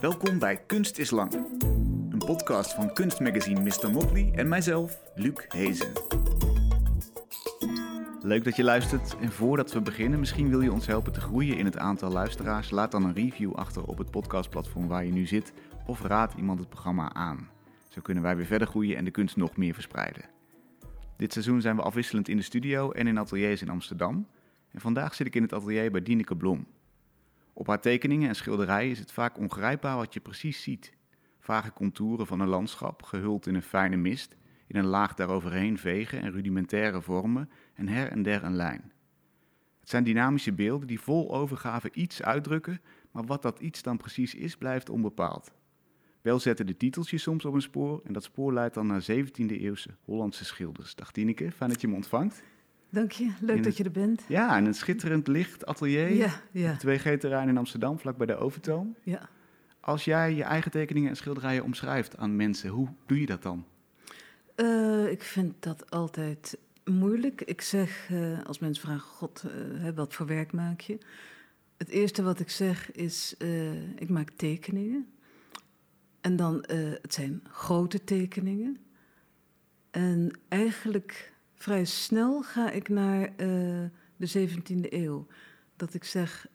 Welkom bij Kunst is Lang. Een podcast van kunstmagazine Mr. Motley en mijzelf, Luc Hezen. Leuk dat je luistert en voordat we beginnen, misschien wil je ons helpen te groeien in het aantal luisteraars. Laat dan een review achter op het podcastplatform waar je nu zit of raad iemand het programma aan. Zo kunnen wij weer verder groeien en de kunst nog meer verspreiden. Dit seizoen zijn we afwisselend in de studio en in ateliers in Amsterdam. En vandaag zit ik in het atelier bij Dieneke Blom. Op haar tekeningen en schilderijen is het vaak ongrijpbaar wat je precies ziet. Vage contouren van een landschap, gehuld in een fijne mist, in een laag daaroverheen vegen en rudimentaire vormen en her en der een lijn. Het zijn dynamische beelden die vol overgave iets uitdrukken, maar wat dat iets dan precies is, blijft onbepaald. Wel zetten de titels je soms op een spoor en dat spoor leidt dan naar 17e-eeuwse Hollandse schilders. Dag Tineke, fijn dat je me ontvangt. Dank je, leuk dat je er bent. Ja, in een schitterend licht atelier. Ja, ja, 2G-terrein in Amsterdam, vlak bij de Overtoom. ja. Als jij je eigen tekeningen en schilderijen omschrijft aan mensen, hoe doe je dat dan? Eh, ik vind dat altijd moeilijk. Ik zeg, eh, als mensen vragen, god, eh, wat voor werk maak je? Het eerste wat ik zeg is, ik maak tekeningen. En dan, het zijn grote tekeningen. En eigenlijk vrij snel ga ik naar eh, de 17e eeuw. Dat ik zeg,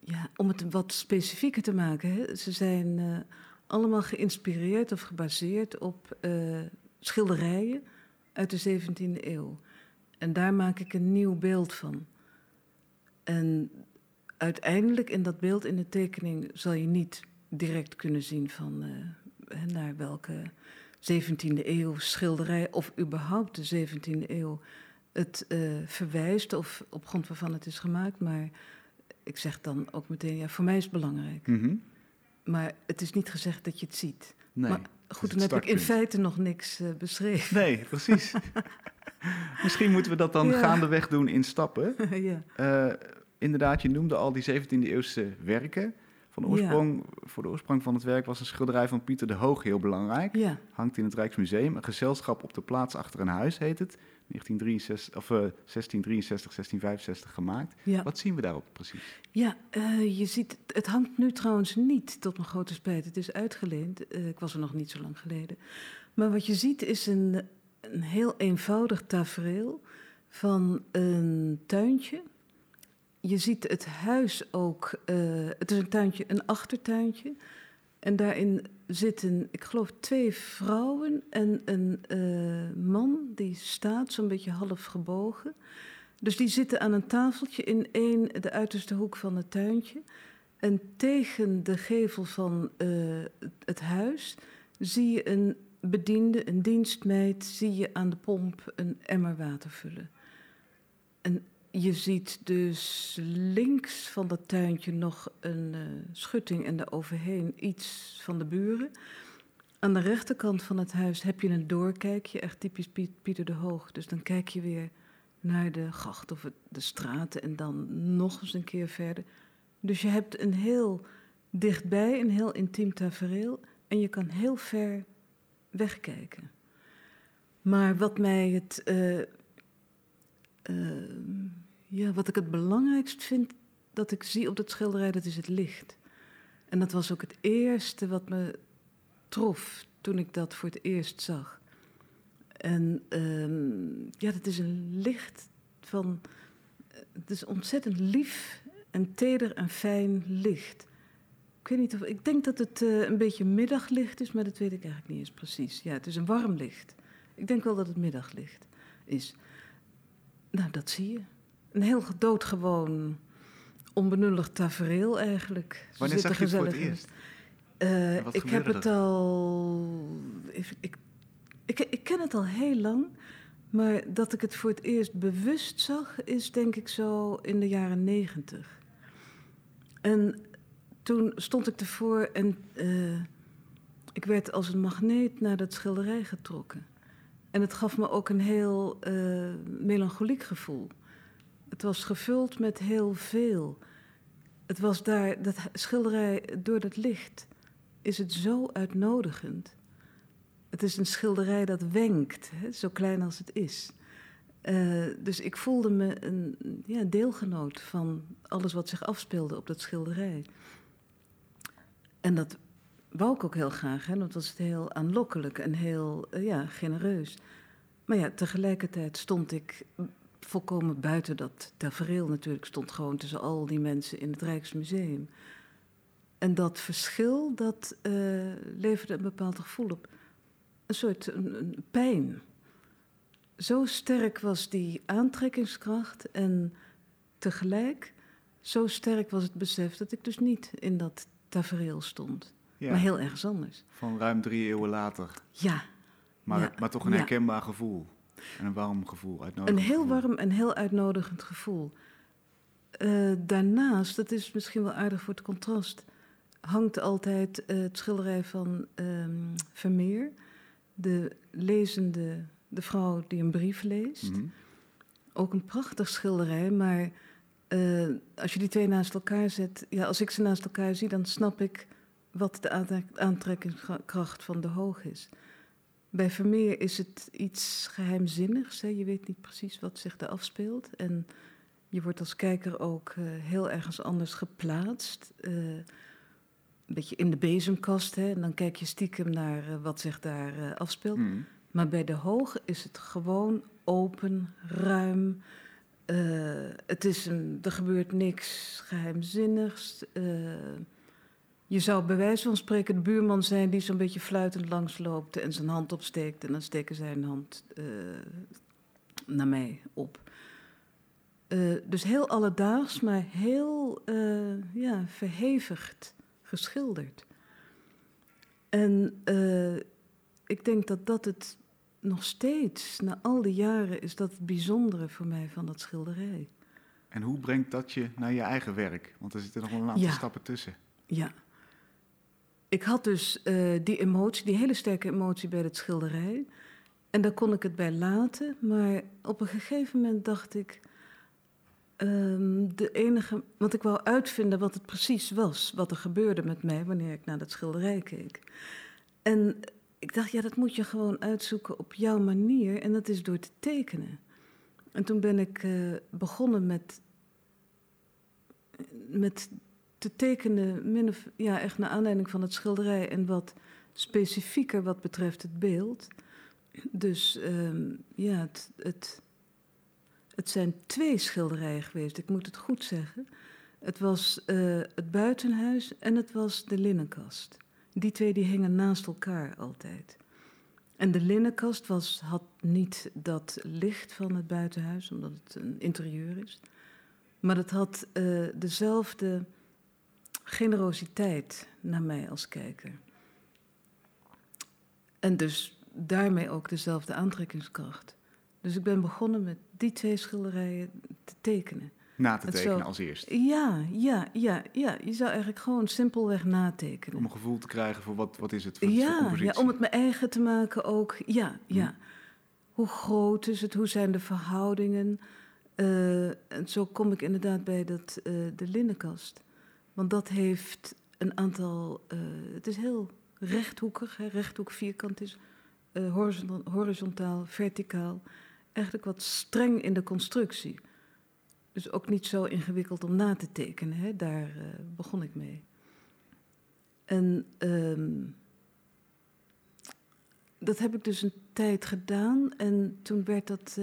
ja, om het wat specifieker te maken, hè, ze zijn eh, allemaal geïnspireerd of gebaseerd op eh, schilderijen uit de 17e eeuw. En daar maak ik een nieuw beeld van. En uiteindelijk in dat beeld, in de tekening, zal je niet direct kunnen zien van naar welke 17e eeuw schilderij of überhaupt de 17e eeuw het eh, verwijst of op grond waarvan het is gemaakt. Maar ik zeg dan ook meteen, ja, voor mij is het belangrijk. Mhm. Maar het is niet gezegd dat je het ziet. Nee. Maar goed, dan heb ik in feite nog niks eh, beschreven. Nee, precies. Misschien moeten we dat dan Ja. gaandeweg doen in stappen. ja. Eh, inderdaad, je noemde al die 17e-eeuwse werken. Van Ja. oorsprong, Voor de oorsprong van het werk was een schilderij van Pieter de Hoog heel belangrijk. ja, Hangt in het Rijksmuseum. Een gezelschap op de plaats achter een huis heet het. 1963, of, eh, 1663, 1665 gemaakt. ja. Wat zien we daarop precies? Ja, eh, je ziet, het hangt nu trouwens niet, tot mijn grote spijt. Het is uitgeleend. Eh, ik was er nog niet zo lang geleden. Maar wat je ziet is een, een heel eenvoudig tafereel van een tuintje. Je ziet het huis ook. eh, het is een tuintje, een achtertuintje. En daarin zitten, ik geloof, twee vrouwen en een eh, man die staat, zo'n beetje half gebogen. Dus die zitten aan een tafeltje in één, de uiterste hoek van het tuintje. En tegen de gevel van eh, het- huis zie je een bediende, een dienstmeid, zie je aan de pomp een emmer water vullen. En je ziet dus links van dat tuintje nog een eh, schutting en daaroverheen iets van de buren. Aan de rechterkant van het huis heb je een doorkijkje, echt typisch Piet- Pieter de Hoog. Dus dan kijk je weer naar de gracht of de straten en dan nog eens een keer verder. Dus je hebt een heel dichtbij, een heel intiem tafereel en je kan heel ver wegkijken. Maar wat mij het, eh, ja, wat ik het belangrijkst vind dat ik zie op dat schilderij, dat is het licht. En dat was ook het eerste wat me trof toen ik dat voor het eerst zag. En ehm, ja, dat is een licht van. Het is ontzettend lief en teder en fijn licht. Ik weet niet of. Ik denk dat het eh, een beetje middaglicht is, maar dat weet ik eigenlijk niet eens precies. Ja, het is een warm licht. Ik denk wel dat het middaglicht is. Nou, dat zie je. Een heel doodgewoon, onbenullig tafereel eigenlijk. Ze Wanneer zag je het voor het eerst? eh, ik heb het al. ik, ik ken het al heel lang. Maar dat ik het voor het eerst bewust zag, is denk ik zo in de jaren negentig. En toen stond ik ervoor en eh, ik werd als een magneet naar dat schilderij getrokken. En het gaf me ook een heel eh, melancholiek gevoel. Het was gevuld met heel veel. Het was daar, dat schilderij door dat licht, is het zo uitnodigend. Het is een schilderij dat wenkt, hè, zo klein als het is. Eh, dus ik voelde me een ja, deelgenoot van alles wat zich afspeelde op dat schilderij. En dat wou ik ook heel graag, hè, want dat was heel aanlokkelijk en heel eh, ja, genereus. Maar ja, tegelijkertijd stond ik volkomen buiten dat tafereel natuurlijk. stond gewoon tussen al die mensen in het Rijksmuseum. En dat verschil, dat uh, leverde een bepaald gevoel op. Een soort een pijn. Zo sterk was die aantrekkingskracht en tegelijk zo sterk was het besef dat ik dus niet in dat tafereel stond. Maar heel ergens anders. Van ruim drie eeuwen later. Ja. Maar, maar toch een herkenbaar gevoel. En een warm gevoel, uitnodigend Een heel warm en heel uitnodigend gevoel. Uh, daarnaast, dat is misschien wel aardig voor het contrast, hangt altijd uh, het schilderij van um, Vermeer. De lezende, de vrouw die een brief leest. Mm -hmm. Ook een prachtig schilderij, maar uh, als je die twee naast elkaar zet, ja, als ik ze naast elkaar zie, dan snap ik wat de aantrekkingskracht van de hoog is. Bij Vermeer is het iets geheimzinnigs. Hè? Je weet niet precies wat zich daar afspeelt. En je wordt als kijker ook uh, heel ergens anders geplaatst. Uh, een beetje in de bezemkast. Hè? En dan kijk je stiekem naar uh, wat zich daar afspeelt. Mm. Maar bij de hoog is het gewoon open, ruim. het is een, er gebeurt niks geheimzinnigs. Je zou bij wijze van spreken de buurman zijn die zo'n beetje fluitend langsloopt en zijn hand opsteekt. En dan steken zij een hand uh, naar mij op. Uh, dus heel alledaags, maar heel uh, ja, verhevigd geschilderd. En ik denk dat dat het nog steeds, na al die jaren, is dat het bijzondere voor mij van dat schilderij. En hoe brengt dat je naar je eigen werk? Want er zitten nog wel een aantal ja. stappen tussen. Ja, ik had dus uh, die emotie, die hele sterke emotie bij het schilderij. En daar kon ik het bij laten. Maar op een gegeven moment dacht ik. Um, de enige. Want ik wou uitvinden wat het precies was. Wat er gebeurde met mij wanneer ik naar dat schilderij keek. En ik dacht, ja, dat moet je gewoon uitzoeken op jouw manier. En dat is door te tekenen. En toen ben ik uh, begonnen met. met te tekenen, ja, echt naar aanleiding van het schilderij en wat specifieker wat betreft het beeld. Dus um, ja, het, het, het zijn twee schilderijen geweest, ik moet het goed zeggen. Het was uh, het buitenhuis en het was de linnenkast. Die twee die hingen naast elkaar altijd. En de linnenkast was, had niet dat licht van het buitenhuis, omdat het een interieur is. Maar het had uh, dezelfde generositeit naar mij als kijker. En dus daarmee ook dezelfde aantrekkingskracht. Dus ik ben begonnen met die twee schilderijen te tekenen. Na te tekenen als eerst? Ja, ja, ja, ja. Je zou eigenlijk gewoon simpelweg natekenen. Om een gevoel te krijgen voor wat, wat is het? Wat ja, is ja, om het mijn eigen te maken ook. Ja, ja. Hm. Hoe groot is het? Hoe zijn de verhoudingen? Uh, en zo kom ik inderdaad bij dat, uh, de linnenkast. Want dat heeft een aantal. Uh, het is heel rechthoekig, rechthoek vierkant is. Uh, horizontaal, verticaal. Eigenlijk wat streng in de constructie. Dus ook niet zo ingewikkeld om na te tekenen. Hè. Daar uh, begon ik mee. En um, dat heb ik dus een tijd gedaan. En toen werd dat.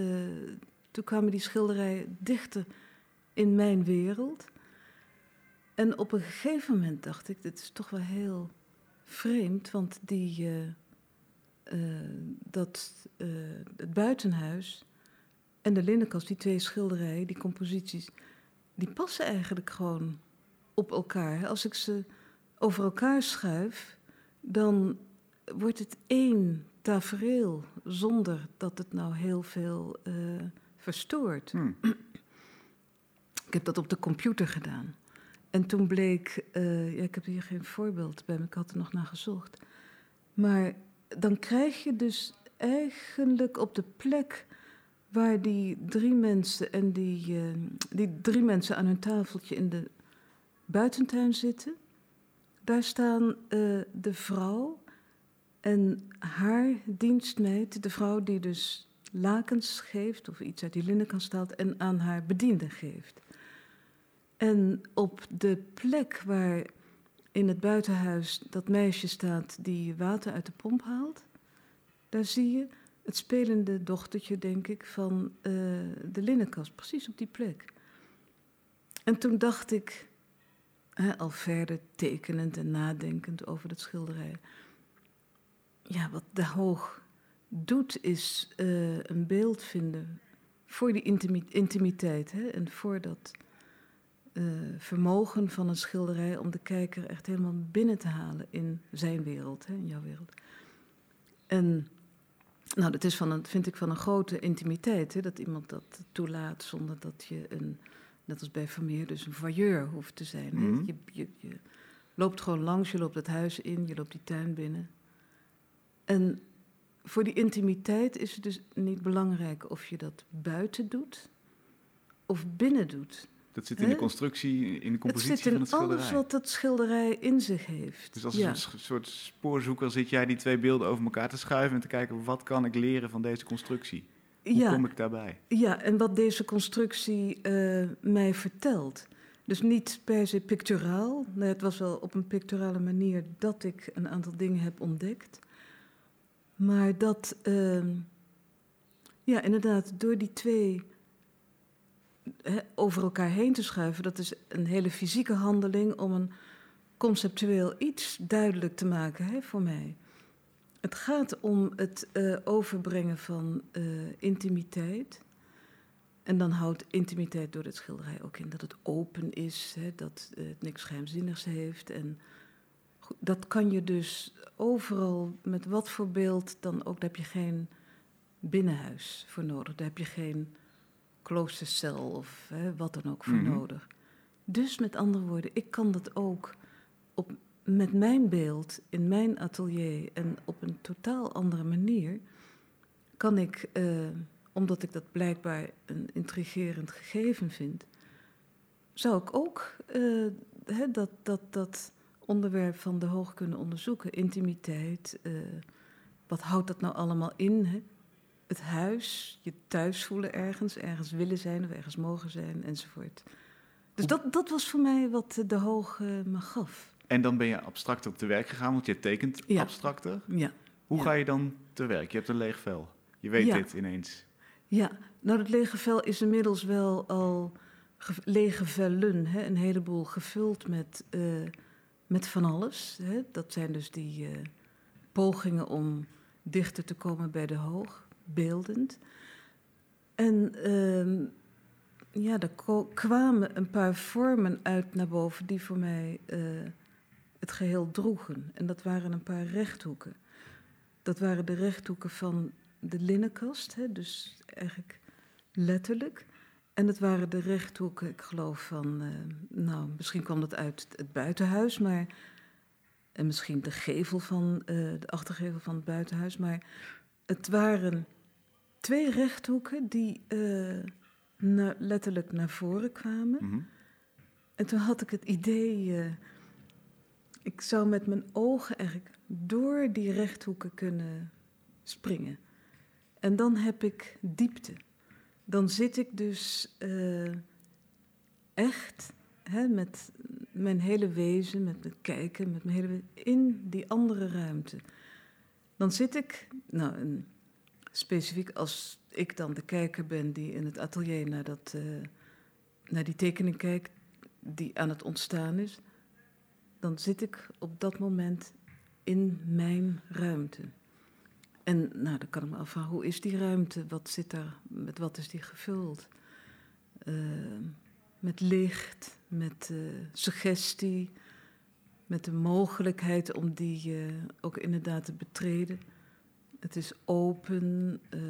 toen kwamen die schilderijen dichter in mijn wereld. En op een gegeven moment dacht ik, dit is toch wel heel vreemd, want die, uh, uh, dat, uh, het buitenhuis en de linnenkast, die twee schilderijen, die composities, die passen eigenlijk gewoon op elkaar. Als ik ze over elkaar schuif, dan wordt het één tafereel zonder dat het nou heel veel verstoort. Hmm. Ik heb dat op de computer gedaan. En toen bleek, uh, ja, ik heb hier geen voorbeeld bij me, ik had er nog naar gezocht. Maar dan krijg je dus eigenlijk op de plek waar die drie mensen en die, uh, die drie mensen aan hun tafeltje in de buitentuin zitten, daar staan uh, de vrouw en haar dienstmeid, de vrouw die dus lakens geeft of iets uit die linnenkast haalt en aan haar bediende geeft. En op de plek waar in het buitenhuis dat meisje staat die water uit de pomp haalt. Daar zie je het spelende dochtertje, denk ik, van eh, de linnenkast, precies op die plek. En toen dacht ik, hè, al verder tekenend en nadenkend over het schilderij. Ja, wat de Hoog doet, is uh, een beeld vinden voor die intimiteit hè, en voor dat uh, vermogen van een schilderij om de kijker echt helemaal binnen te halen in zijn wereld, hè, in jouw wereld. En nou, dat is van een, vind ik van een grote intimiteit, hè, dat iemand dat toelaat zonder dat je een, net als bij Vermeer, dus een voyeur hoeft te zijn. Mhm. Je, je, je loopt gewoon langs, je loopt het huis in, je loopt die tuin binnen. En voor die intimiteit is het dus niet belangrijk of je dat buiten doet of binnen doet. Dat zit in de constructie, in de compositie het zit in van het schilderij. alles wat dat schilderij in zich heeft. Dus als een soort spoorzoeker zit jij die twee beelden over elkaar te schuiven en te kijken wat kan ik leren van deze constructie? Hoe kom ik daarbij? Ja, en wat deze constructie uh, mij vertelt. Dus niet per se picturaal. Nee, het was wel op een picturale manier dat ik een aantal dingen heb ontdekt. Maar dat, uh, ja, inderdaad, door die twee over elkaar heen te schuiven, dat is een hele fysieke handeling om een conceptueel iets duidelijk te maken hè, voor mij. Het gaat om het uh, overbrengen van uh, intimiteit. En dan houdt intimiteit door het schilderij ook in dat het open is, hè, dat het niks geheimzinnigs heeft. En dat kan je dus overal met wat voor beeld dan ook, daar heb je geen binnenhuis voor nodig. Daar heb je geen kloostercel of hè, wat dan ook voor mhm. nodig. Dus met andere woorden, ik kan dat ook op, met mijn beeld in mijn atelier en op een totaal andere manier, kan ik, eh, omdat ik dat blijkbaar een intrigerend gegeven vind, zou ik ook uh, hè, dat, dat, dat onderwerp van de hoog kunnen onderzoeken. Intimiteit, uh, wat houdt dat nou allemaal in? Hè? Het huis, je thuis voelen ergens, ergens willen zijn of ergens mogen zijn enzovoort. Dus dat, dat was voor mij wat de hoog me gaf. En dan ben je abstracter te werk gegaan, want je tekent abstracter. Ja. Hoe ga je dan te werk? Je hebt een leeg vel. Je weet dit ineens. Ja, nou dat lege vel is inmiddels wel al lege vellen. Hè? Een heleboel gevuld met, uh, met van alles. Hè? Dat zijn dus die uh, pogingen om dichter te komen bij de hoog beeldend. En uh, ja, er kwamen een paar vormen uit naar boven die voor mij uh, het geheel droegen. En dat waren een paar rechthoeken. Dat waren de rechthoeken van de linnenkast, hè, dus eigenlijk letterlijk. En het waren de rechthoeken, ik geloof van, uh, nou, misschien kwam dat uit het buitenhuis, maar. En misschien de gevel van, uh, de achtergevel van het buitenhuis. Maar het waren twee rechthoeken die uh, letterlijk naar voren kwamen. Mhm. En toen had ik het idee, uh, ik zou met mijn ogen eigenlijk door die rechthoeken kunnen springen. En dan heb ik diepte. Dan zit ik dus uh, echt hè, met mijn hele wezen, met mijn kijken, met mijn hele in die andere ruimte. Dan zit ik, nou, een specifiek als ik dan de kijker ben die in het atelier naar, dat, uh, naar die tekening kijkt die aan het ontstaan is, dan zit ik op dat moment in mijn ruimte. En nou, dan kan ik me afvragen, hoe is die ruimte? Wat zit daar, met wat is die gevuld? Uh, met licht, met uh, suggestie, met de mogelijkheid om die ook inderdaad te betreden. Het is open, uh,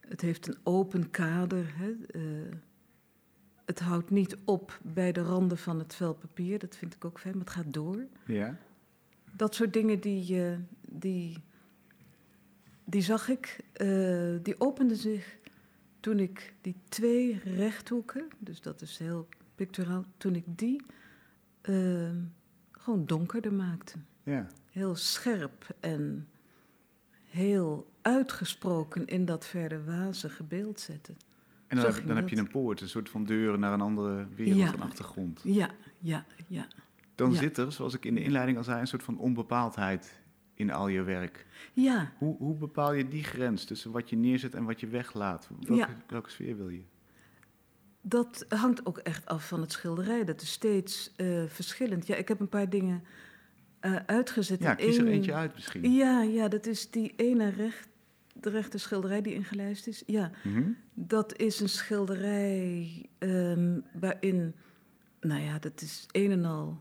het heeft een open kader. Hè? Uh, het houdt niet op bij de randen van het vel papier, dat vind ik ook fijn, maar het gaat door. Ja. Dat soort dingen die, uh, die, die zag ik, die openden zich toen ik die twee rechthoeken, dus dat is heel picturaal, toen ik die gewoon donkerder maakte. Ja. Heel scherp en heel uitgesproken in dat verder wazige beeld zetten. En dan, heb, dan heb je een poort, een soort van deur naar een andere wereld, ja. een achtergrond. Ja, ja, ja. Dan Ja. zit er, zoals ik in de inleiding al zei, een soort van onbepaaldheid in al je werk. Ja, Hoe, hoe bepaal je die grens tussen wat je neerzet en wat je weglaat? Welke, Ja. welke sfeer wil je? dat hangt ook echt af van het schilderij. Dat is steeds eh, verschillend. Ja, ik heb een paar dingen eh, uitgezet. Ja, kies er eentje uit misschien. Ja, ja, dat is die ene recht, de rechte schilderij die ingelijst is. Ja, Mhm. dat is een schilderij ehm, waarin, nou ja, dat is een en al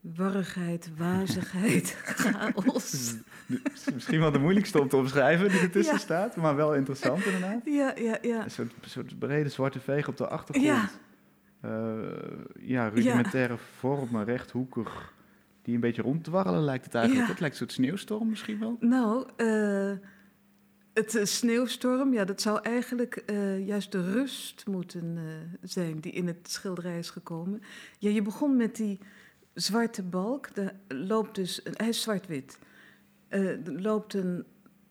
warrigheid, wazigheid, chaos. Misschien wel de moeilijkste om te omschrijven die ertussen Ja. staat, maar wel interessant inderdaad. Ja, ja, ja. Een soort, soort brede zwarte veeg op de achtergrond. Ja. Eh, ja, rudimentaire vormen, rechthoekig, die een beetje ronddwarrelen lijkt het eigenlijk. Ja. Het lijkt een soort sneeuwstorm misschien wel. Nou, eh, het eh, sneeuwstorm, ja, dat zou eigenlijk eh, juist de rust moeten zijn die in het schilderij is gekomen. Ja, je begon met die zwarte balk, daar loopt dus, hij is zwart-wit. Er loopt een,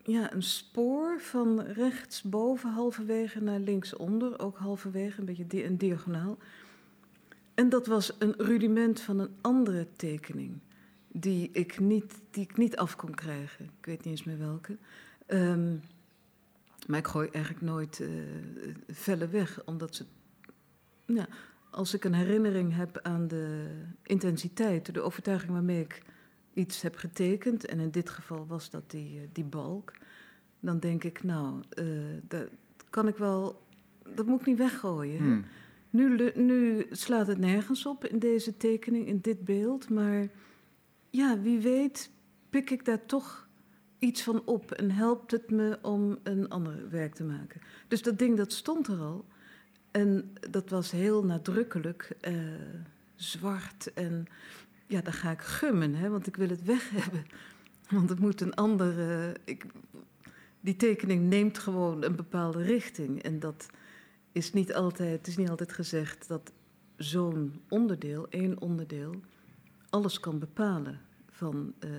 ja, een spoor van rechtsboven halverwege naar linksonder, ook halverwege, een beetje di- een diagonaal. En dat was een rudiment van een andere tekening die ik niet, die ik niet af kon krijgen. Ik weet niet eens meer welke. Ehm, maar ik gooi eigenlijk nooit eh vellen weg, omdat ze. Ja, als ik een herinnering heb aan de intensiteit, de overtuiging waarmee ik iets heb getekend, en in dit geval was dat die, eh, die balk, dan denk ik, nou, eh, dat kan ik wel. Dat moet ik niet weggooien. Nu, nu slaat het nergens op in deze tekening, in dit beeld. Maar ja, wie weet pik ik daar toch iets van op en helpt het me om een ander werk te maken. Dus dat ding dat stond er al. En dat was heel nadrukkelijk eh, zwart. En ja, dan ga ik gummen, hè, want ik wil het weg hebben. Want het moet een andere. Ik, die tekening neemt gewoon een bepaalde richting. En dat is niet altijd, het is niet altijd gezegd dat zo'n onderdeel, één onderdeel, alles kan bepalen van eh,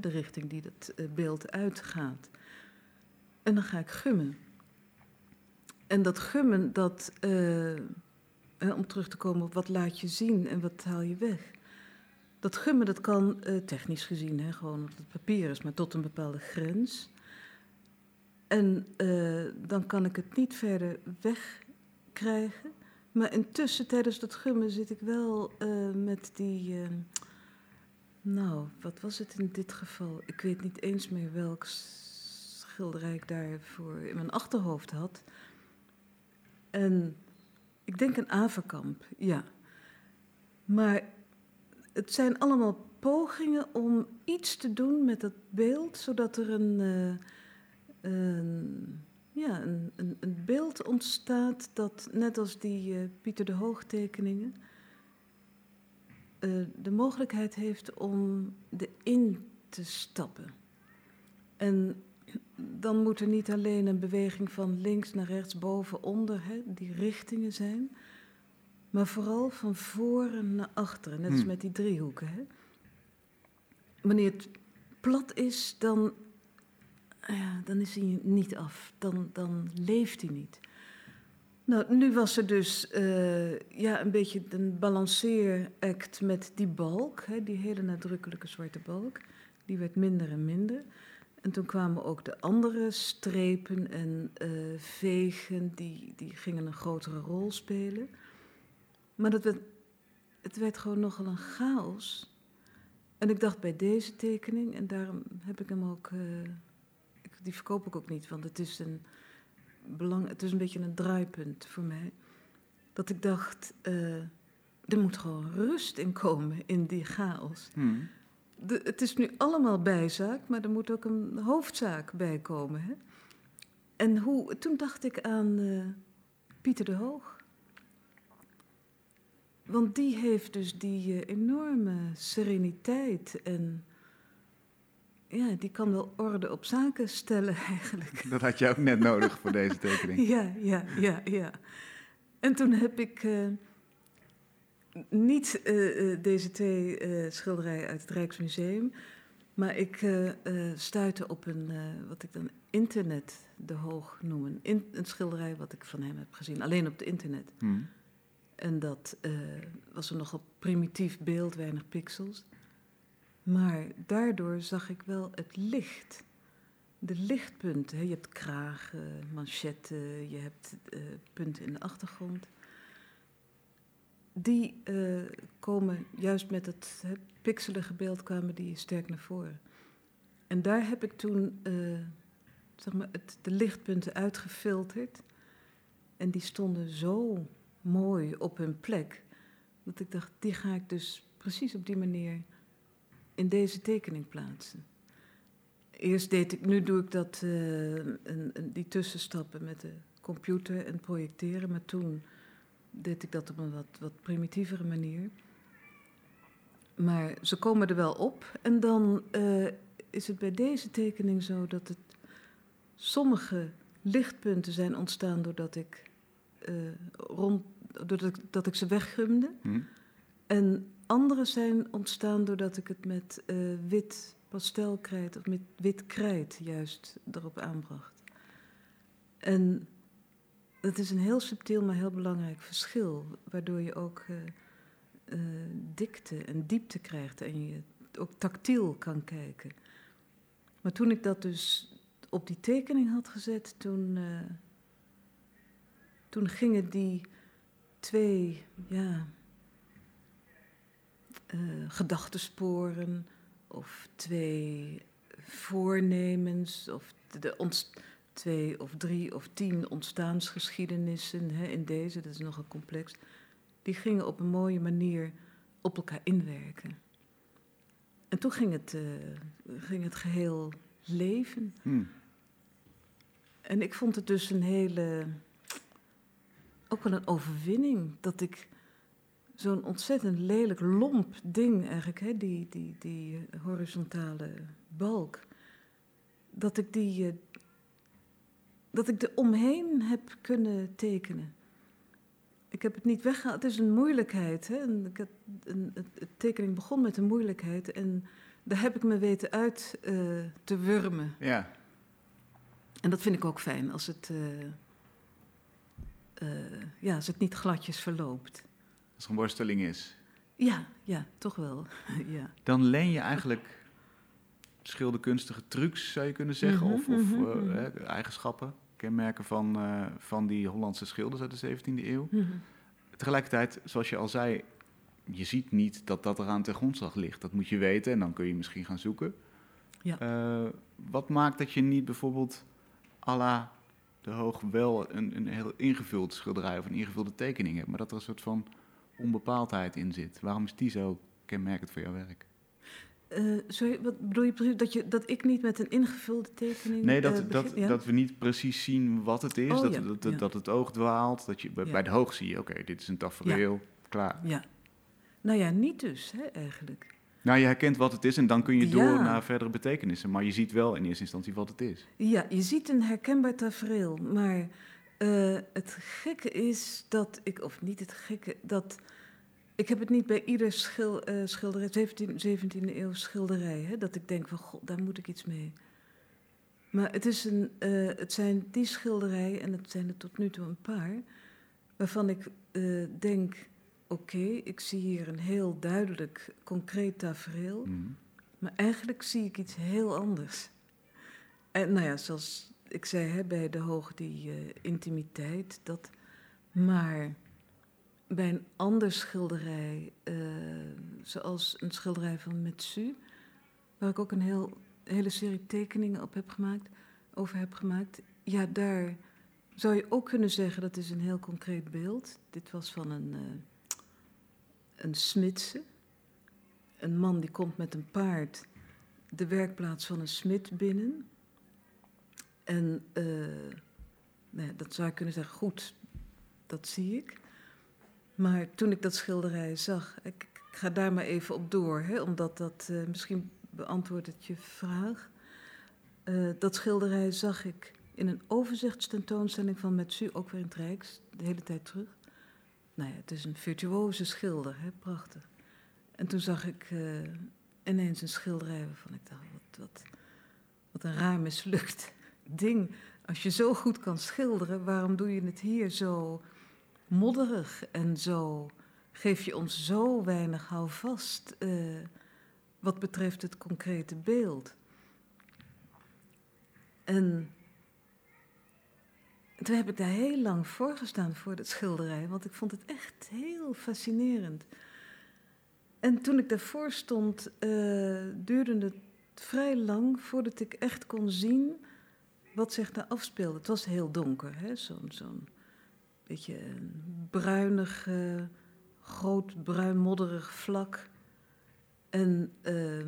de richting die dat eh, beeld uitgaat. En dan ga ik gummen. En dat gummen, dat, eh, om terug te komen op wat laat je zien en wat haal je weg. Dat gummen, dat kan technisch gezien, hè, gewoon op het papier is, maar tot een bepaalde grens. En eh, dan kan ik het niet verder wegkrijgen. Maar intussen, tijdens dat gummen, zit ik wel eh, met die. eh, nou, wat was het in dit geval? Ik weet niet eens meer welk schilderij ik daarvoor in mijn achterhoofd had. En ik denk een averkamp, ja. Maar het zijn allemaal pogingen om iets te doen met dat beeld, zodat er een. Een, ja, een, een, een beeld ontstaat dat, net als die eh, Pieter de Hoog tekeningen, eh, de mogelijkheid heeft om erin te stappen. En dan moet er niet alleen een beweging van links naar rechts, boven, onder, hè, die richtingen zijn, maar vooral van voren naar achteren, net als Hmm. met die driehoeken. Hè. Wanneer het plat is, dan ja, dan is hij niet af. Dan, dan leeft hij niet. Nou, nu was er dus eh, ja, een beetje een balanceeract met die balk, hè, die hele nadrukkelijke zwarte balk. Die werd minder en minder. En toen kwamen ook de andere strepen en eh, vegen, die, die gingen een grotere rol spelen. Maar dat werd, het werd gewoon nogal een chaos. En ik dacht bij deze tekening, en daarom heb ik hem ook eh, die verkoop ik ook niet, want het is een belang, het is een beetje een draaipunt voor mij. Dat ik dacht, eh, er moet gewoon rust in komen in die chaos. Hmm. De, het is nu allemaal bijzaak, maar er moet ook een hoofdzaak bij komen. Hè? En hoe, toen dacht ik aan eh, Pieter de Hoog. Want die heeft dus die eh, enorme sereniteit en ja, die kan wel orde op zaken stellen eigenlijk. Dat had je ook net nodig voor deze tekening. Ja, ja, ja, ja. En toen heb ik eh, niet eh, eh, deze twee schilderijen uit het Rijksmuseum, maar ik stuitte op een, wat ik dan internet de hoog noem. Een, in- een schilderij wat ik van hem heb gezien, alleen op het internet. Hmm. En dat was een nogal primitief beeld, weinig pixels. Maar daardoor zag ik wel het licht. De lichtpunten. Hè. Je hebt kragen, manchetten, je hebt uh, punten in de achtergrond. Die uh, komen juist met het, het pixelige beeld kwamen die sterk naar voren. En daar heb ik toen zeg maar, het, de lichtpunten uitgefilterd. En die stonden zo mooi op hun plek. Dat ik dacht, die ga ik dus precies op die manier in deze tekening plaatsen. Eerst deed ik, nu doe ik dat, uh, een, een, die tussenstappen met de computer en projecteren, maar toen deed ik dat op een wat, wat primitievere manier. Maar ze komen er wel op. En dan uh, is het bij deze tekening zo dat het sommige lichtpunten zijn ontstaan doordat ik uh, rond, doordat ik, dat ik ze weggumde. Hm. En andere zijn ontstaan doordat ik het met uh, wit pastelkrijt of met wit krijt juist erop aanbracht. En dat is een heel subtiel, maar heel belangrijk verschil, waardoor je ook uh, uh, dikte en diepte krijgt en je ook tactiel kan kijken. Maar toen ik dat dus op die tekening had gezet, toen, toen gingen die twee ja, uh, gedachtensporen of twee voornemens of de, twee of drie of tien ontstaansgeschiedenissen hè, in deze, dat is nogal complex, die gingen op een mooie manier op elkaar inwerken. En toen ging het, uh, ging het geheel leven. Hmm. En ik vond het dus een hele. ook wel een overwinning dat ik zo'n ontzettend lelijk lomp ding eigenlijk, hè, die, die, die horizontale balk, dat ik die. Uh, dat ik er omheen heb kunnen tekenen. Ik heb het niet weggehaald. Het is een moeilijkheid. Hè? En ik heb een, het, tekening begon met een moeilijkheid. En daar heb ik me weten uit uh, te wurmen. Ja. En dat vind ik ook fijn als het, uh, ja, als het niet gladjes verloopt. Als er een worsteling is. Ja, ja, toch wel. ja. Dan leen je eigenlijk schilderkunstige trucs, zou je kunnen zeggen, mm -hmm, of, of mm -hmm. uh, eigenschappen, kenmerken van, van die Hollandse schilders uit de 17e eeuw. Mm -hmm. Tegelijkertijd, zoals je al zei, je ziet niet dat dat eraan ten grondslag ligt. Dat moet je weten en dan kun je misschien gaan zoeken. Ja. wat maakt dat je niet bijvoorbeeld à la de Hoog wel een, een heel ingevuld schilderij of een ingevulde tekening hebt, maar dat er een soort van onbepaaldheid in zit. Waarom is die zo kenmerkend voor jouw werk? Uh, sorry, wat bedoel je precies? Dat, je, dat ik niet met een ingevulde tekening. Nee, dat, uh, dat, ja? dat we niet precies zien wat het is. Oh, dat, ja, dat, ja. dat, het oog dwaalt. Dat je, bij, bij de hoog zie je, oké, okay, dit is een tafereel, klaar. Ja. Nou ja, niet dus, hè, eigenlijk. Nou, je herkent wat het is en dan kun je door ja. naar verdere betekenissen. Maar je ziet wel in eerste instantie wat het is. Ja, je ziet een herkenbaar tafereel. Maar uh, het gekke is dat ik, of niet het gekke, dat... Ik heb het niet bij ieder schil, uh, schilderij, 17e, 17e eeuw schilderij, hè, dat ik denk van, god, daar moet ik iets mee. Maar het, is een, uh, het zijn die schilderijen, en het zijn er tot nu toe een paar, waarvan ik denk oké, okay, ik zie hier een heel duidelijk, concreet tafereel. Mm. Maar eigenlijk zie ik iets heel anders. En nou ja, zoals ik zei hè, bij de hoog die uh, intimiteit, dat. Maar bij een ander schilderij, uh, zoals een schilderij van Metsu, waar ik ook een heel, hele serie tekeningen op heb gemaakt, over heb gemaakt, ja, daar zou je ook kunnen zeggen dat is een heel concreet beeld. Dit was van een. Uh, een smidse. Een man die komt met een paard de werkplaats van een smid binnen. En uh, nou dat zou ik kunnen zeggen, goed, dat zie ik. Maar toen ik dat schilderij zag, ik, ik ga daar maar even op door, hè, omdat dat uh, misschien beantwoordt je vraag. Uh, dat schilderij zag ik in een overzichtstentoonstelling van Metsu, ook weer in het Rijks, de hele tijd terug nou ja, het is een virtuoze schilder, hè, prachtig. En toen zag ik ineens een schilderij waarvan ik dacht, wat, wat, wat een raar mislukt ding. Als je zo goed kan schilderen, waarom doe je het hier zo modderig en zo geef je ons zo weinig houvast uh, wat betreft het concrete beeld. En toen heb ik daar heel lang voor gestaan voor dat schilderij, want ik vond het echt heel fascinerend. En toen ik daarvoor stond, uh, duurde het vrij lang voordat ik echt kon zien wat zich daar afspeelde. Het was heel donker, zo'n zo'n beetje bruinig, uh, groot bruin modderig vlak. En uh,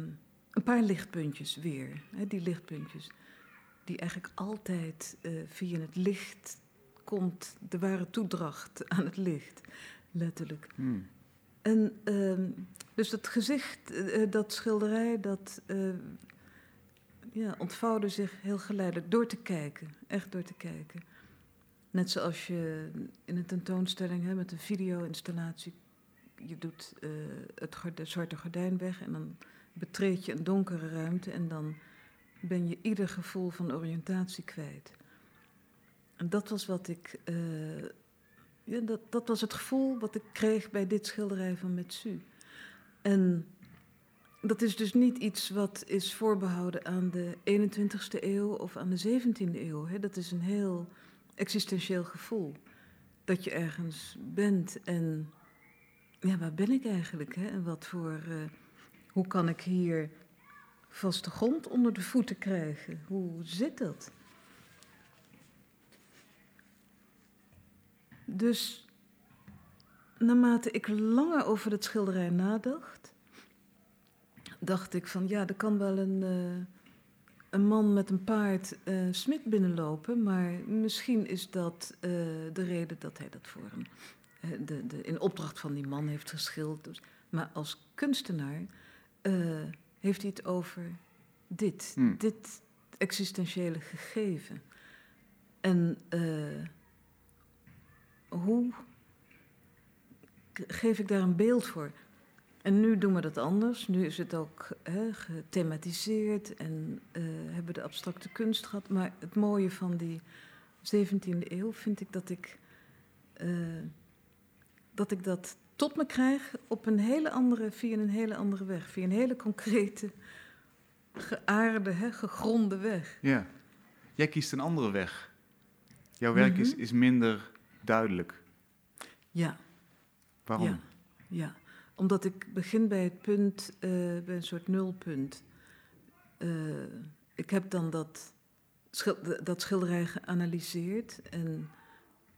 een paar lichtpuntjes weer, hè, die lichtpuntjes die eigenlijk altijd uh, via het licht komt, de ware toedracht aan het licht, letterlijk. Hmm. En uh, dus dat gezicht, uh, dat schilderij, dat ja, ontvouwde zich heel geleidelijk door te kijken, echt door te kijken. Net zoals je in een tentoonstelling hè, met een video-installatie, je doet het zwarte gordijn weg en dan betreed je een donkere ruimte en dan ben je ieder gevoel van oriëntatie kwijt. En dat was wat ik. Uh, ja, dat, dat was het gevoel wat ik kreeg bij dit schilderij van Metsu. En dat is dus niet iets wat is voorbehouden aan de 21ste eeuw of aan de 17e eeuw. Hè. Dat is een heel existentieel gevoel. Dat je ergens bent en ja, waar ben ik eigenlijk? Hè? En wat voor. Uh, hoe kan ik hier vaste grond onder de voeten krijgen. Hoe zit dat? Dus naarmate ik langer over het schilderij nadacht, dacht ik van ja, er kan wel een, uh, een man met een paard uh, smid binnenlopen, maar misschien is dat uh, de reden dat hij dat voor hem de, de, in opdracht van die man heeft geschilderd. Dus, maar als kunstenaar heeft hij het over dit, Hmm. dit existentiële gegeven. En hoe geef ik daar een beeld voor? En nu doen we dat anders. Nu is het ook hè, gethematiseerd en uh, hebben we de abstracte kunst gehad. Maar het mooie van die 17e eeuw vind ik dat ik, uh, dat, ik dat tot me krijg op een hele andere, via een hele andere weg. Via een hele concrete, geaarde, hè, gegronde weg. Ja. Jij kiest een andere weg. Jouw werk Mhm. is, is minder duidelijk. Ja. Waarom? Ja, ja. Omdat ik begin bij het punt, uh, bij een soort nulpunt. Uh, ik heb dan dat, dat schilderij geanalyseerd en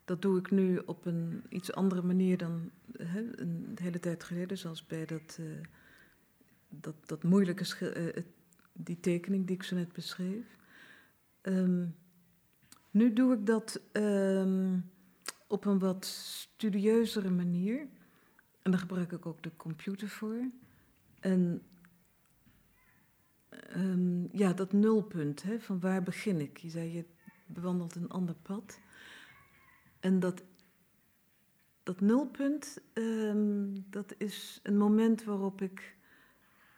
dat doe ik nu op een iets andere manier dan hè, een hele tijd geleden, zoals bij dat, uh, dat, dat moeilijke schil die tekening die ik zo net beschreef. Um, nu doe ik dat um, op een wat studieuzere manier. En daar gebruik ik ook de computer voor. En um, ja, dat nulpunt, hè, van waar begin ik? Je zei, je bewandelt een ander pad. En dat, dat nulpunt, um, dat is een moment waarop ik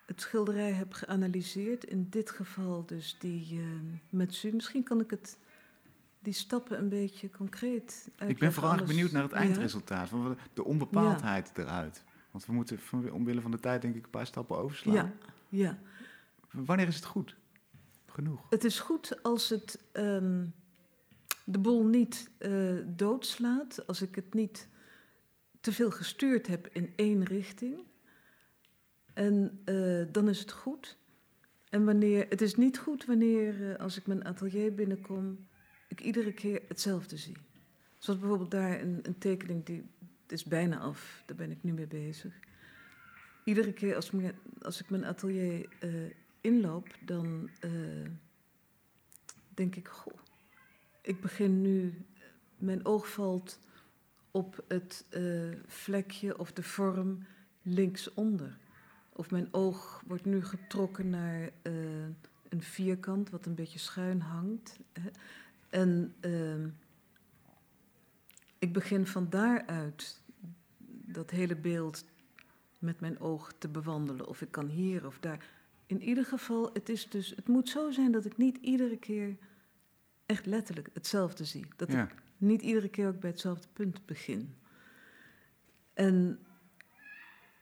het schilderij heb geanalyseerd. In dit geval dus die uh, Metsu. Misschien kan ik het die stappen een beetje concreet Ik ben vooral alles... benieuwd naar het eindresultaat, van de onbepaaldheid eruit. Want we moeten van, omwille van de tijd denk ik een paar stappen overslaan. Ja, ja. Wanneer is het goed? Genoeg? Het is goed als het um, de boel niet uh, doodslaat, als ik het niet te veel gestuurd heb in één richting. En uh, dan is het goed. En wanneer, het is niet goed wanneer, uh, als ik mijn atelier binnenkom, ik iedere keer hetzelfde zie. Zoals bijvoorbeeld daar een, een tekening, die is bijna af, daar ben ik nu mee bezig. Iedere keer als, als ik mijn atelier uh, inloop, dan uh, denk ik, goh, ik begin nu, mijn oog valt op het uh, vlekje of de vorm linksonder. Of mijn oog wordt nu getrokken naar een vierkant wat een beetje schuin hangt. Hè. En uh, ik begin van daaruit dat hele beeld met mijn oog te bewandelen. Of ik kan hier of daar. In ieder geval, het, is dus, het moet zo zijn dat ik niet iedere keer echt letterlijk hetzelfde zie. Dat ja. ik niet iedere keer ook bij hetzelfde punt begin. En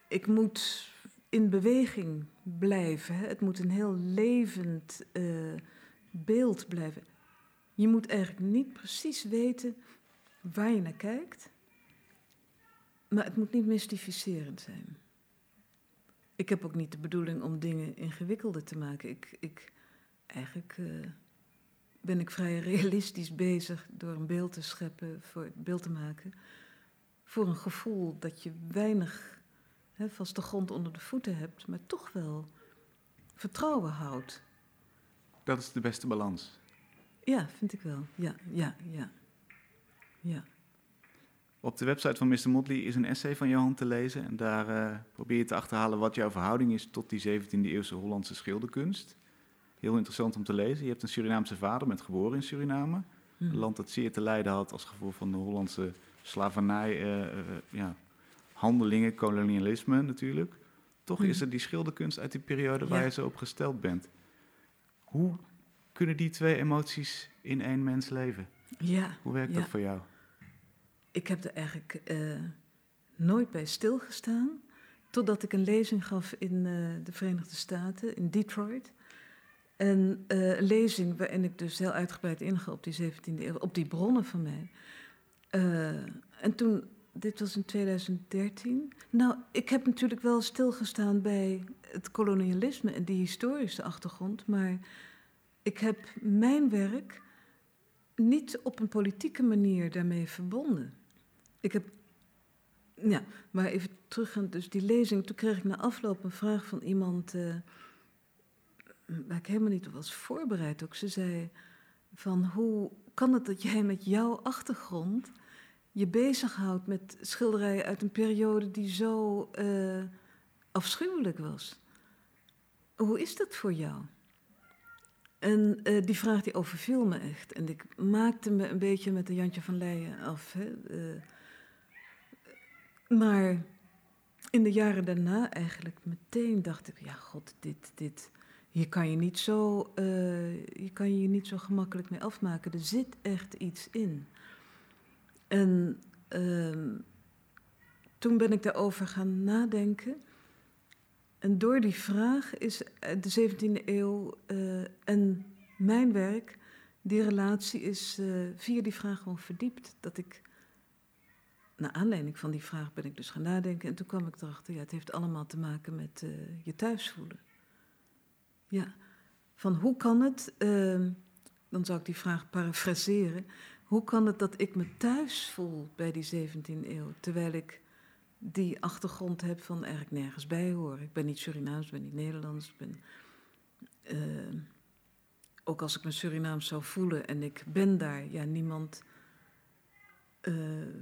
ik moet in beweging blijven. Hè? Het moet een heel levend uh, beeld blijven. Je moet eigenlijk niet precies weten waar je naar kijkt, maar het moet niet mystificerend zijn. Ik heb ook niet de bedoeling om dingen ingewikkelder te maken. Ik, ik, eigenlijk uh, ben ik vrij realistisch bezig door een beeld te scheppen, voor beeld te maken, voor een gevoel dat je weinig hè, vaste grond onder de voeten hebt, maar toch wel vertrouwen houdt. Dat is de beste balans. Ja, vind ik wel. Ja, ja, ja. ja. Op de website van Mr. Motley is een essay van Johan te lezen. En daar uh, probeer je te achterhalen wat jouw verhouding is tot die 17e eeuwse Hollandse schilderkunst. Heel interessant om te lezen. Je hebt een Surinaamse vader, met geboren in Suriname. Een hmm. land dat zeer te lijden had als gevolg van de Hollandse slavernij, uh, uh, ja, handelingen, kolonialisme natuurlijk. Toch hmm. is er die schilderkunst uit die periode waar je zo op gesteld bent. Hoe kunnen die twee emoties in één mens leven? Ja. Hoe werkt dat voor jou? Ik heb er eigenlijk uh, nooit bij stilgestaan. Totdat ik een lezing gaf in uh, de Verenigde Staten, in Detroit. En uh, een lezing waarin ik dus heel uitgebreid inga op die 17e eeuw, op die bronnen van mij. en toen, dit was in 2013. Nou, ik heb natuurlijk wel stilgestaan bij het kolonialisme en die historische achtergrond, maar ik heb mijn werk niet op een politieke manier daarmee verbonden. Ik heb, ja, maar even terug dus die lezing. Toen kreeg ik na afloop een vraag van iemand uh, waar ik helemaal niet op was voorbereid. Ook ze zei van hoe kan het dat jij met jouw achtergrond je bezighoudt met schilderijen uit een periode die zo uh, afschuwelijk was? Hoe is dat voor jou? En uh, die vraag die overviel me echt. En ik maakte me een beetje met de Jantje van Leijen af. Hè. Uh, maar in de jaren daarna eigenlijk meteen dacht ik... ja, god, dit, dit, hier kan je niet zo, uh, hier kan je je niet zo gemakkelijk mee afmaken. Er zit echt iets in. En ehm, toen ben ik daarover gaan nadenken... En door die vraag is de 17e eeuw uh, en mijn werk, die relatie is uh, via die vraag gewoon verdiept. Dat ik, naar aanleiding van die vraag ben ik dus gaan nadenken. En toen kwam ik erachter, ja, het heeft allemaal te maken met je thuis voelen. Ja, van hoe kan het, ehm, dan zou ik die vraag parafraseren. Hoe kan het dat ik me thuis voel bij die 17e eeuw, terwijl ik die achtergrond heb van eigenlijk nergens bij horen. Ik ben niet Surinaams, ik ben niet Nederlands. Ik ben, uh, ook als ik me Surinaams zou voelen en ik ben daar, ja, niemand uh,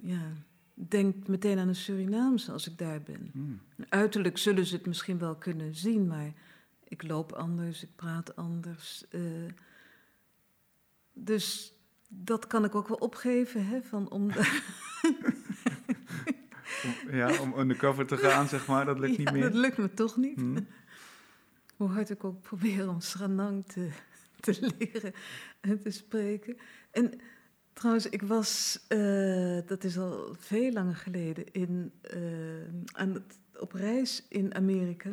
ja, denkt meteen aan een Surinaams als ik daar ben. Hmm. Uiterlijk zullen ze het misschien wel kunnen zien, maar ik loop anders, ik praat anders. Uh, dus dat kan ik ook wel opgeven, hè, van om. ja, om undercover te gaan, zeg maar, dat lukt niet meer. dat lukt me toch niet. Hmm. Hoe hard ik ook probeer om Sranang te, te leren en te spreken. En trouwens, ik was, uh, dat is al veel langer geleden, in, uh, aan het, op reis in Amerika...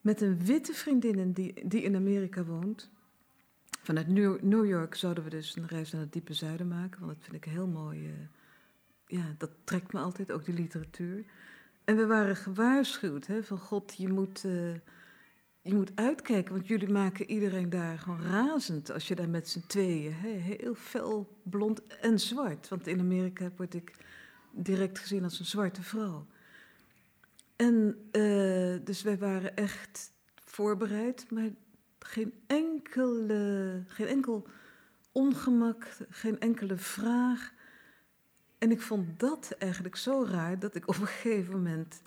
met een witte vriendin die, die in Amerika woont... Vanuit New York zouden we dus een reis naar het diepe zuiden maken, want dat vind ik heel mooi... Ja, dat trekt me altijd, ook die literatuur. En we waren gewaarschuwd hè, van God, je moet, uh, je moet uitkijken, want jullie maken iedereen daar gewoon razend als je daar met z'n tweeën, hè, heel fel blond en zwart. Want in Amerika word ik direct gezien als een zwarte vrouw. En uh, dus wij waren echt voorbereid, maar geen, enkele, geen enkel ongemak, geen enkele vraag. En ik vond dat eigenlijk zo raar dat ik op een gegeven moment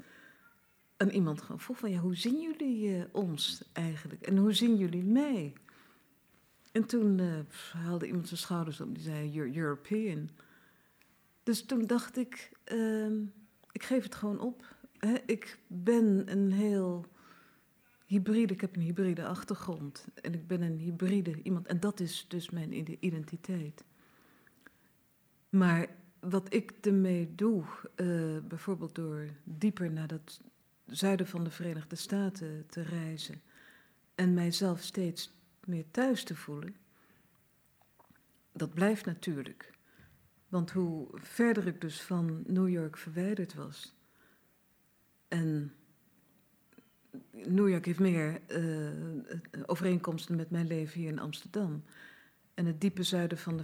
aan iemand gewoon vroeg van ja, hoe zien jullie uh, ons eigenlijk? En hoe zien jullie mij? En toen uh, haalde iemand zijn schouders op die zei, European. Dus toen dacht ik, uh, ik geef het gewoon op. Hè? Ik ben een heel hybride, ik heb een hybride achtergrond. En ik ben een hybride iemand. En dat is dus mijn identiteit. Maar wat ik ermee doe, eh, bijvoorbeeld door dieper naar dat zuiden van de Verenigde Staten te reizen en mijzelf steeds meer thuis te voelen, dat blijft natuurlijk. Want hoe verder ik dus van New York verwijderd was, en New York heeft meer uh, overeenkomsten met mijn leven hier in Amsterdam. En het diepe zuiden van de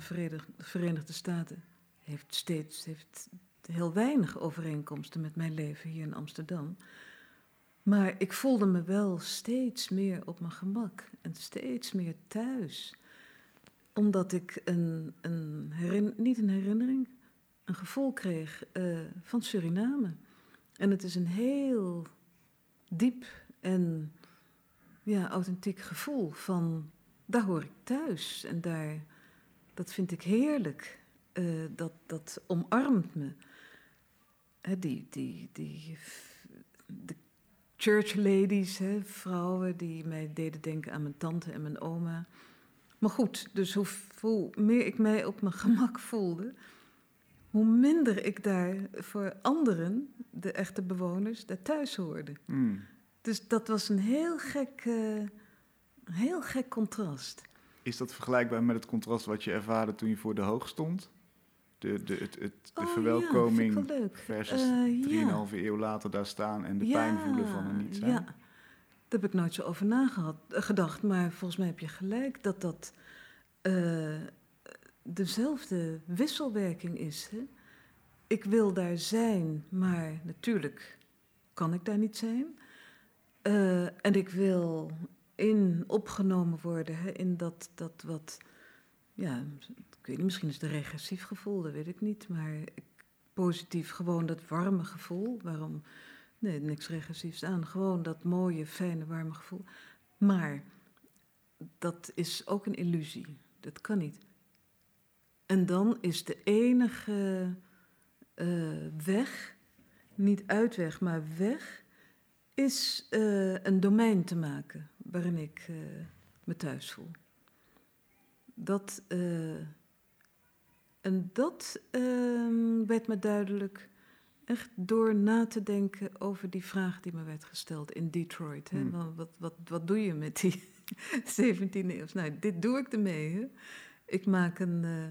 Verenigde Staten heeft steeds heeft heel weinig overeenkomsten met mijn leven hier in Amsterdam. Maar ik voelde me wel steeds meer op mijn gemak en steeds meer thuis. Omdat ik een, een niet een herinnering, een gevoel kreeg uh, van Suriname. En het is een heel diep en ja, authentiek gevoel van daar hoor ik thuis en daar, dat vind ik heerlijk. Uh, dat, dat omarmt me. He, die, die, die, de church ladies, he, vrouwen die mij deden denken aan mijn tante en mijn oma. Maar goed, dus hoe, hoe meer ik mij op mijn gemak voelde, hoe minder ik daar voor anderen, de echte bewoners, daar thuis hoorde. Mm. Dus dat was een heel gek, uh, heel gek contrast. Is dat vergelijkbaar met het contrast wat je ervaarde toen je voor de hoog stond? De, de, het, het, de oh, verwelkoming ja, versus uh, 3,5 ja. eeuw later daar staan en de Ja, pijn voelen van er niet zijn. Ja, daar heb ik nooit zo over nagedacht. Maar volgens mij heb je gelijk dat dat eh, dezelfde wisselwerking is. Hè? Ik wil daar zijn, maar natuurlijk kan ik daar niet zijn. Eh, en ik wil in opgenomen worden hè, in dat, dat wat, ja, misschien is het een regressief gevoel, dat weet ik niet, maar positief gewoon dat warme gevoel. Waarom? Nee, niks regressiefs aan. Gewoon dat mooie, fijne, warme gevoel. Maar dat is ook een illusie. Dat kan niet. En dan is de enige eh, weg, niet uitweg, maar weg, is eh, een domein te maken waarin ik eh, me thuis voel. Dat, en dat ehm, werd me duidelijk echt door na te denken over die vraag die me werd gesteld in Detroit. Hè? Hmm. Wat, wat, wat, doe je met die 17e eeuw? Nou, dit doe ik ermee. Hè? Ik maak een. eh,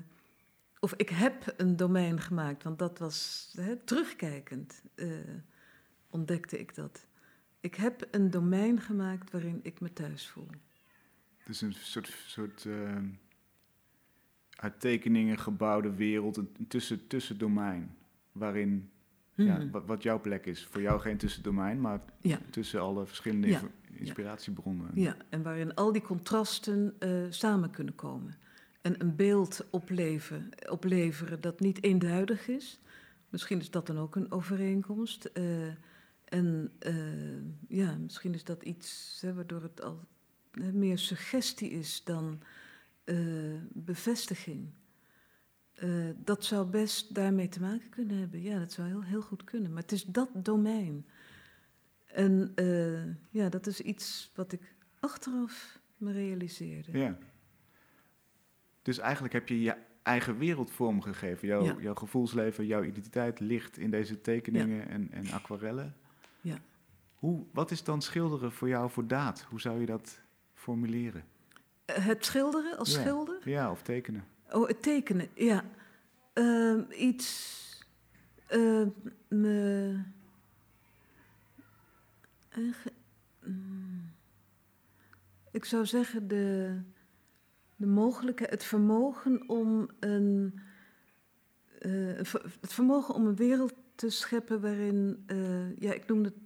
of ik heb een domein gemaakt, want dat was hè, terugkijkend. eh, ontdekte ik dat. Ik heb een domein gemaakt waarin ik me thuis voel. Dus een soort, soort eh, uit tekeningen gebouwde wereld, een tussen, tussendomein. Waarin, ja, Hmm. wat, wat jouw plek is. Voor jou geen tussendomein, maar Ja. tussen alle verschillende Ja. inspiratiebronnen. Ja, en waarin al die contrasten eh, samen kunnen komen. En een beeld opleven, opleveren dat niet eenduidig is. Misschien is dat dan ook een overeenkomst. eh, en eh, ja, misschien is dat iets hè, waardoor het al meer suggestie is dan eh, bevestiging. Eh, dat zou best daarmee te maken kunnen hebben. Ja, dat zou heel, heel goed kunnen. Maar het is dat domein. En eh, ja, dat is iets wat ik achteraf me realiseerde. Ja. Dus eigenlijk heb je je eigen wereld vormgegeven. Jouw, Ja. jouw gevoelsleven, jouw identiteit ligt in deze tekeningen en, en aquarellen. Ja. Hoe, wat is dan schilderen voor jou voor daad? Hoe zou je dat formuleren? Het schilderen als Ja. schilder? Ja, of tekenen. Oh, het tekenen, ja. Ehm, iets. eh, me. mm, ik zou zeggen de, de mogelijkheid, het vermogen om een. eh, het ver- het vermogen om een wereld te scheppen waarin. eh, ja, ik noemde het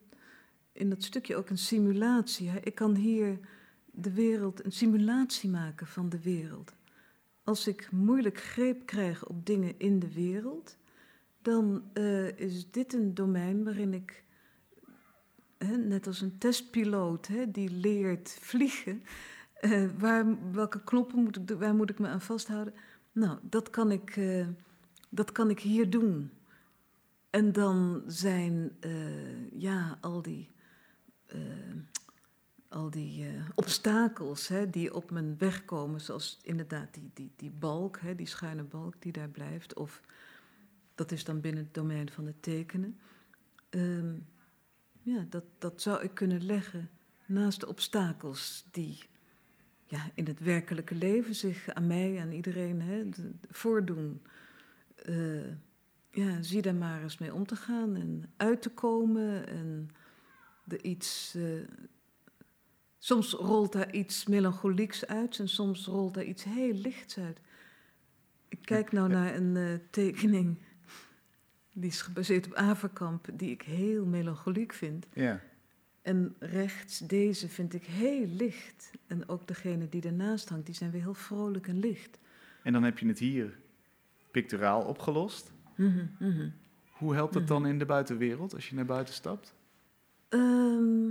in dat stukje ook een simulatie. Hè. Ik kan hier de wereld, een simulatie maken van de wereld als ik moeilijk greep krijg op dingen in de wereld, dan eh, is dit een domein waarin ik, hè, net als een testpiloot hè, die leert vliegen, eh, waar, welke knoppen moet ik, waar moet ik me aan vasthouden? Nou, dat kan ik, eh, dat kan ik hier doen. En dan zijn ja, al die, al die eh, obstakels hè, die op mijn weg komen, zoals inderdaad die, die, die balk, hè, die schuine balk die daar blijft, of dat is dan binnen het domein van het tekenen. Ehm, ja, dat, dat zou ik kunnen leggen naast de obstakels die ja, in het werkelijke leven zich aan mij, aan iedereen hè, voordoen. Uh, ja, zie daar maar eens mee om te gaan en uit te komen. En er iets. Uh, soms rolt daar iets melancholieks uit en soms rolt daar iets heel lichts uit. Ik kijk nou naar een uh, tekening. Die is gebaseerd op Averkamp, die ik heel melancholiek vind. Ja. En rechts, deze vind ik heel licht. En ook degene die ernaast hangt, die zijn weer heel vrolijk en licht. En dan heb je het hier picturaal opgelost. Mhm, mhm. Hoe helpt het dan in de buitenwereld als je naar buiten stapt? Ehm,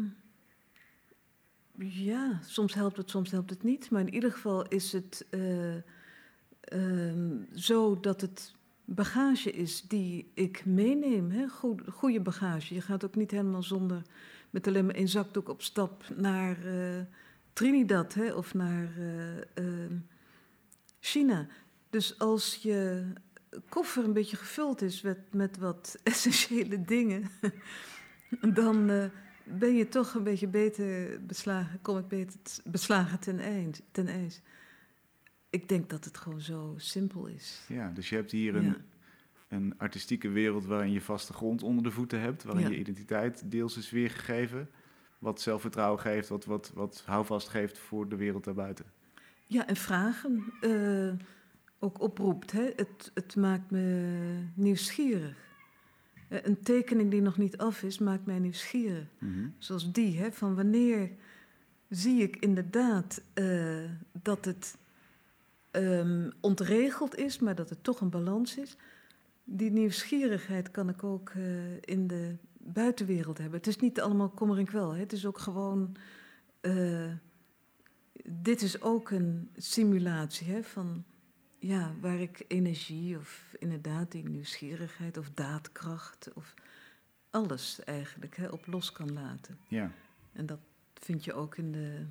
ja, soms helpt het, soms helpt het niet. Maar in ieder geval is het uh, zo dat het bagage is die ik meeneem. Hè? goede bagage. Je gaat ook niet helemaal zonder met alleen maar één zakdoek op stap naar uh, Trinidad hè, of naar uh, uh, China. Dus als je koffer een beetje gevuld is met, met wat essentiële dingen, dan ben je toch een beetje beter beslagen, kom ik beter beslagen ten, eind, ten ijs. Ik denk dat het gewoon zo simpel is. Ja, dus je hebt hier een, een artistieke wereld waarin je vaste grond onder de voeten hebt, waarin je identiteit deels is weergegeven, wat zelfvertrouwen geeft, wat, wat, wat houvast geeft voor de wereld daarbuiten. Ja, en vragen uh, ook oproept. Hè? Het, het maakt me nieuwsgierig. Uh, een tekening die nog niet af is, maakt mij nieuwsgierig. Mm Zoals die, hè? van wanneer zie ik inderdaad uh, dat het um, ontregeld is, maar dat het toch een balans is die nieuwsgierigheid kan ik ook uh, in de buitenwereld hebben. Het is niet allemaal kommer en kwel. Hè. Het is ook gewoon. Uh, dit is ook een simulatie hè, van. Ja, waar ik energie of inderdaad die nieuwsgierigheid of daadkracht of alles eigenlijk hè, op los kan laten. Ja. En dat vind je ook in de,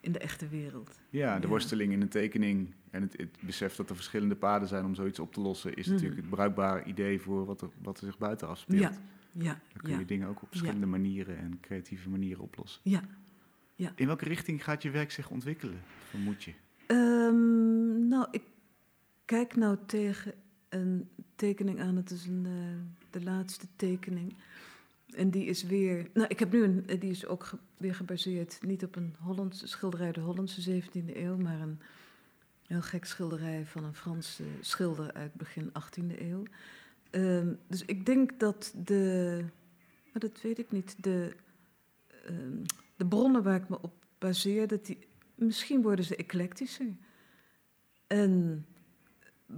in de echte wereld. Ja, de worsteling in een tekening en het, het, besef dat er verschillende paden zijn om zoiets op te lossen, is mhm. natuurlijk het bruikbare idee voor wat er, wat er zich buiten afspeelt. Ja, ja. Dan kun je dingen ook op verschillende manieren en creatieve manieren oplossen. Ja, ja. In welke richting gaat je werk zich ontwikkelen, vermoed je? Um, nou, ik kijk nou tegen een tekening aan. Het is een, uh, de laatste tekening. En die is weer. Nou, ik heb nu een. Die is ook weer gebaseerd niet op een Hollandse schilderij, de Hollandse 17e eeuw, maar een heel gek schilderij van een Franse schilder uit begin 18e eeuw. Um, dus ik denk dat de. Maar dat weet ik niet. De, um, de bronnen waar ik me op baseer, dat die, misschien worden ze eclectischer. En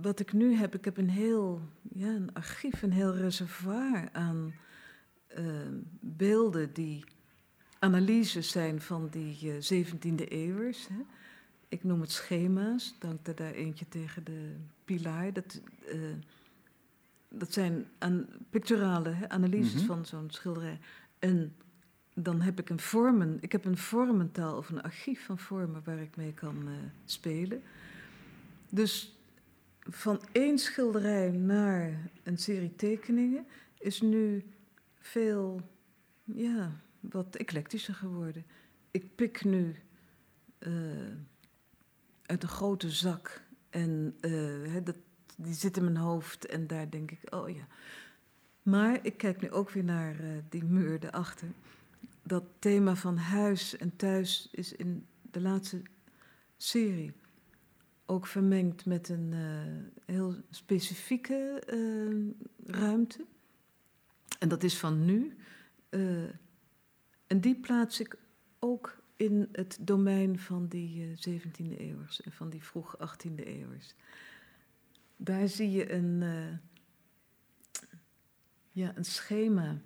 wat ik nu heb, ik heb een heel ja, een archief, een heel reservoir aan uh, beelden die analyses zijn van die uh, eh, 17e eeuwers. Hè. Ik noem het schema's, dank er daar eentje tegen de pilaar. Dat, uh, dat zijn aan, picturale hè, analyses Mhm. van zo'n schilderij. En dan heb ik een vormen, ik heb een vormentaal of een archief van vormen waar ik mee kan uh, spelen. Dus van één schilderij naar een serie tekeningen is nu veel, ja, wat eclectischer geworden. Ik pik nu uh, uit een grote zak en hè, dat, die zit in mijn hoofd en daar denk ik, oh ja. Maar ik kijk nu ook weer naar uh, die muur daarachter. Dat thema van huis en thuis is in de laatste serie ook vermengd met een uh, heel specifieke uh, ruimte. En dat is van nu. Uh, en die plaats ik ook in het domein van die 17e eeuwers en van die vroeg 18e eeuwers. Daar zie je een, ja, een schema.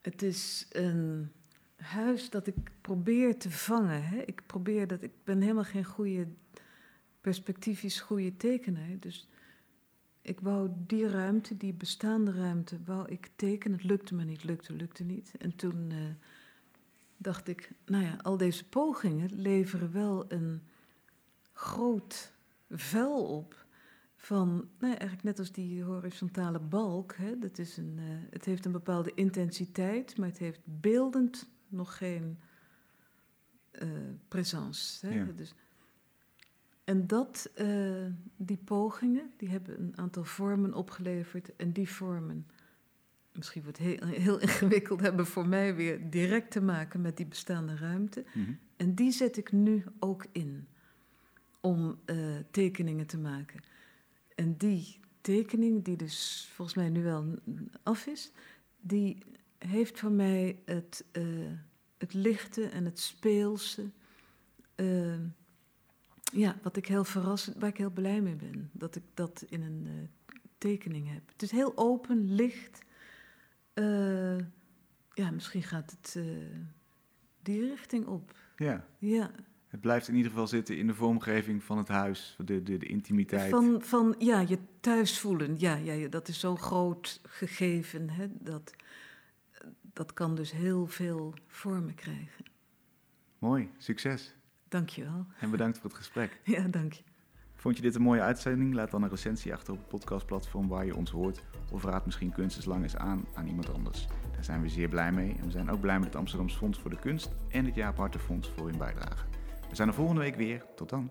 Het is een huis dat ik probeer te vangen. Hè. Ik probeer dat, ik ben helemaal geen goede perspectiefs goede tekenaar. Dus ik wou die ruimte, die bestaande ruimte, wou ik tekenen. Het lukte me niet, lukte, lukte niet. En toen uh, dacht ik, nou ja, al deze pogingen leveren wel een groot vel op. van, nou ja, eigenlijk net als die horizontale balk, hè, dat is een, uh, het heeft een bepaalde intensiteit, maar het heeft beeldend nog geen uh, presence. Hè? Ja. Dus, en dat, uh, die pogingen, die hebben een aantal vormen opgeleverd. En die vormen, misschien wordt het heel, heel ingewikkeld, hebben voor mij weer direct te maken met die bestaande ruimte. Mm -hmm. En die zet ik nu ook in om uh, tekeningen te maken. En die tekening, die dus volgens mij nu wel af is, die heeft voor mij het, uh, het lichte en het speelse. Ja, wat ik heel verrassend, waar ik heel blij mee ben. Dat ik dat in een uh, tekening heb. Het is heel open, licht. ja, misschien gaat het die richting op. Ja. Ja. Het blijft in ieder geval zitten in de vormgeving van het huis, de, de, de intimiteit. Van, van ja, je thuis voelen. Ja, ja, dat is zo groot gegeven. Hè, dat, dat kan dus heel veel vormen krijgen. Mooi, succes. Dank je wel. En bedankt voor het gesprek. Ja, dank je. Vond je dit een mooie uitzending? Laat dan een recensie achter op het podcastplatform waar je ons hoort. Of raad misschien Kunst is Lang eens aan aan iemand anders. Daar zijn we zeer blij mee. En we zijn ook blij met het Amsterdams Fonds voor de Kunst en het Jaap Hartenfonds voor hun bijdrage. We zijn er volgende week weer. Tot dan.